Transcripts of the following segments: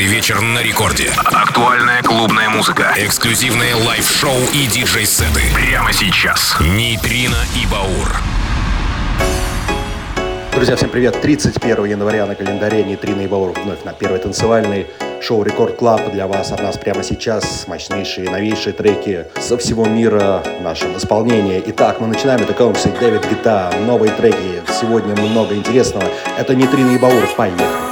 Каждый вечер на рекорде. Актуальная клубная музыка. Эксклюзивные live -шоу и диджей-сеты. Прямо сейчас. Нейтрино и Баур. Друзья, всем привет! 31 января на календаре Нейтрино и Баур вновь на первый танцевальный шоу Record Club для вас от нас прямо сейчас мощнейшие, новейшие треки со всего мира в нашем исполнении. Итак, мы начинаем. Это Комси, Дэвид Гетта, новые треки. Сегодня много интересного. Это Нейтрино и Баур. Поехали!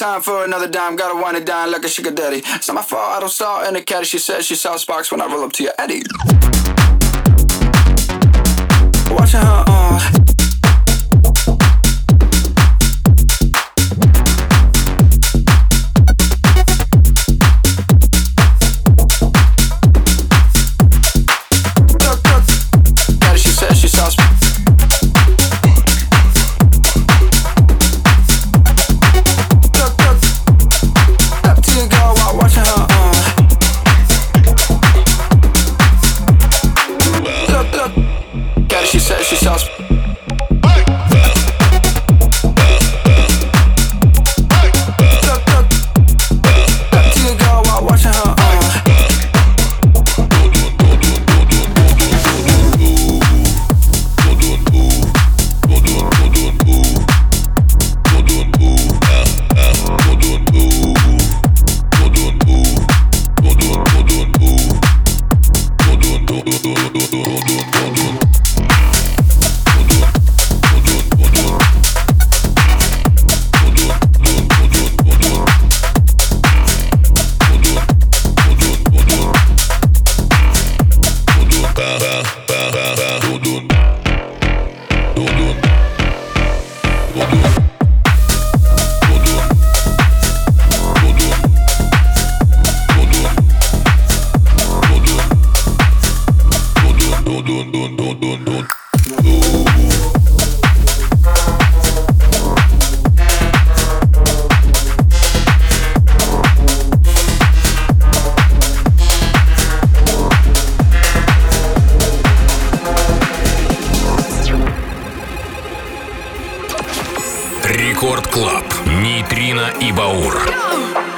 time for another dime. Gotta wind it down like a sugar daddy. It's not my fault, I don't stall in the caddy. She says she saw sparks when I roll up to your Eddie. Watching her. Uh, Рекорд Клаб. Нейтрино и Баур. Go!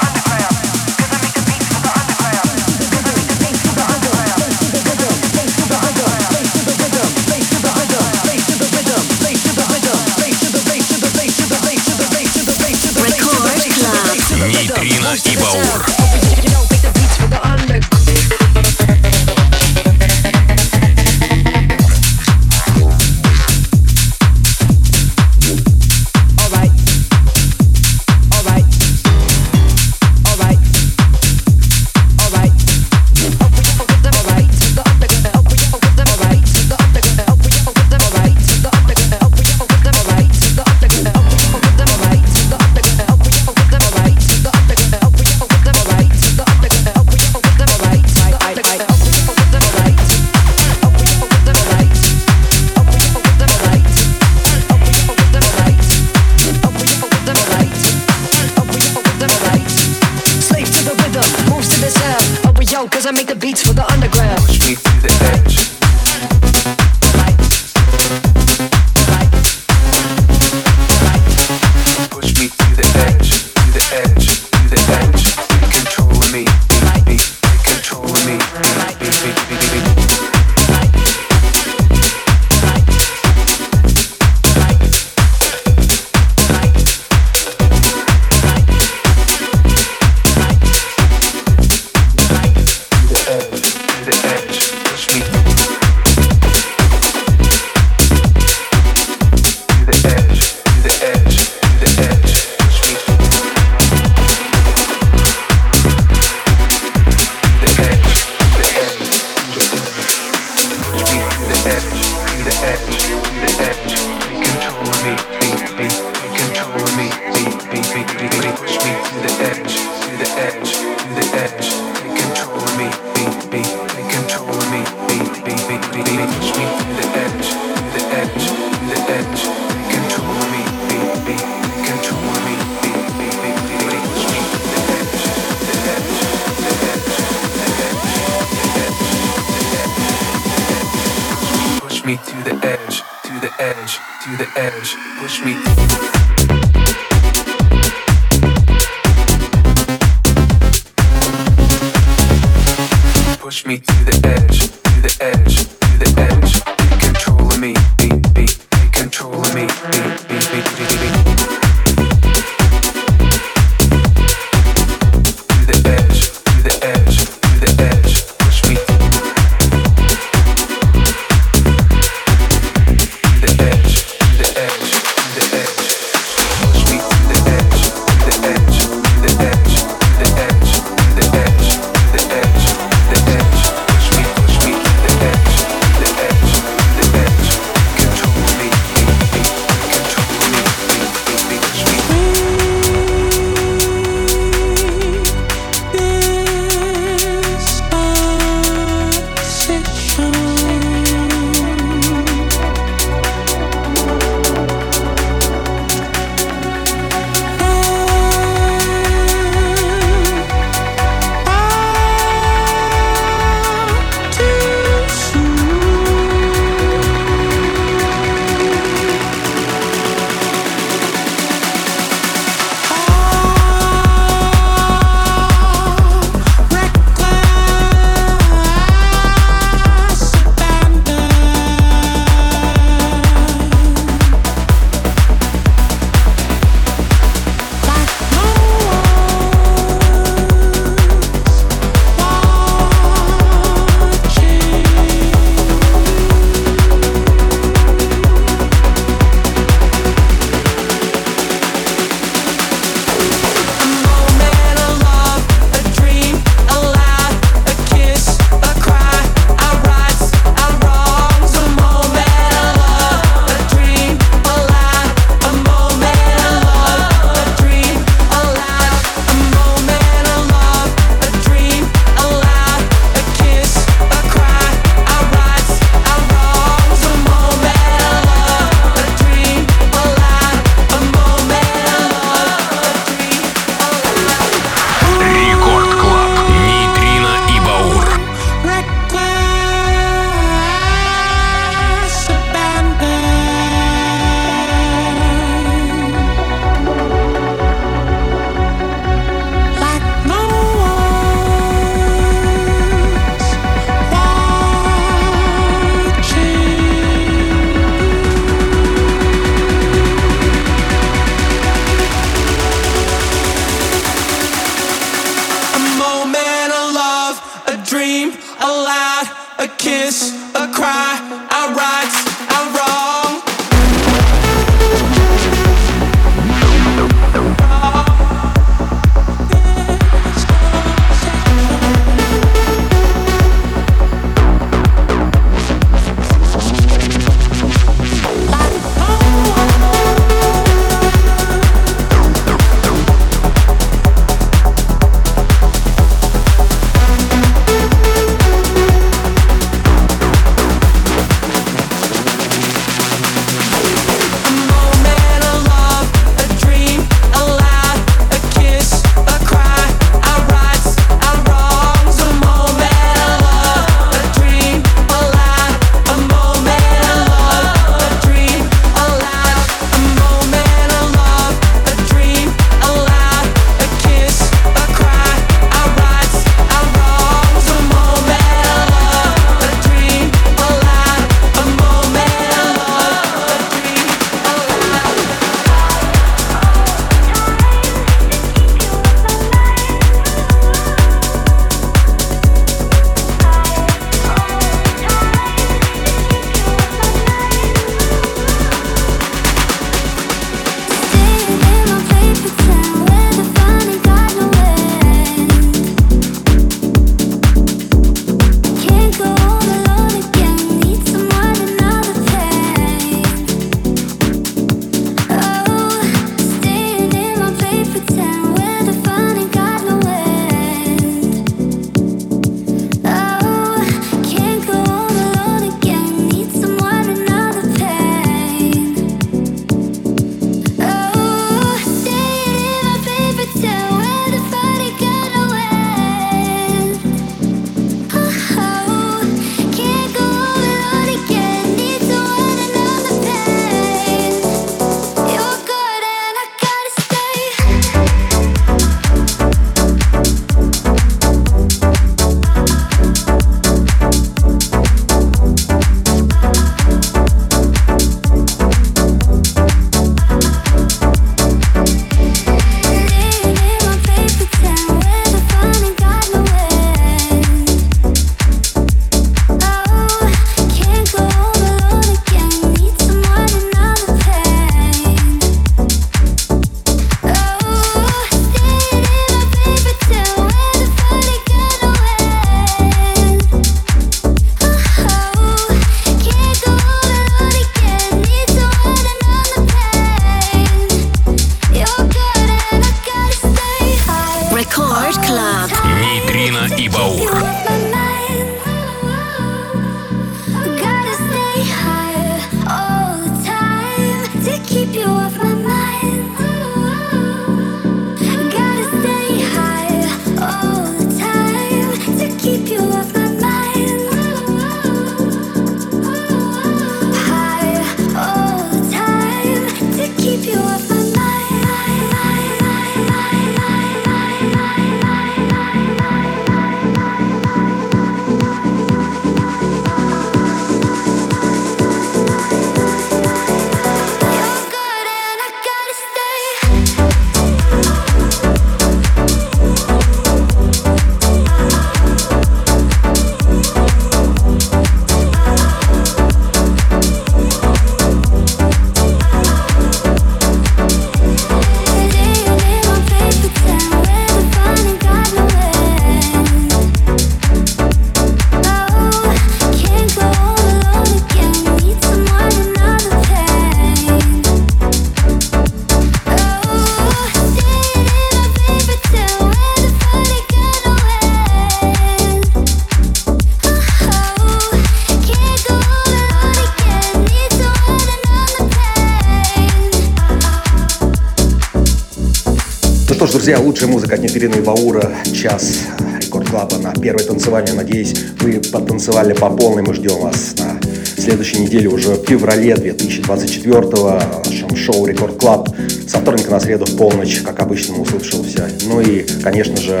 Друзья, лучшая музыка от Нейтрино и Баура. Час Record Club а на первой танцевальной. Надеюсь, вы потанцевали по полной. Мы ждем вас на следующей неделе, уже в феврале 2024-го, в нашем шоу Record Club. Со вторника на среду в полночь, как обычно, услышимся. Ну и, конечно же,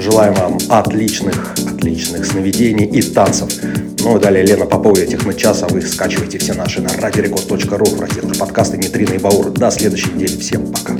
желаем вам отличных, отличных сновидений и танцев. Ну и далее Лена Попова и Техночас, а вы скачивайте все наши на radiorecord.ru в разделах подкасты Нейтрино и Баур. До следующей недели. Всем пока.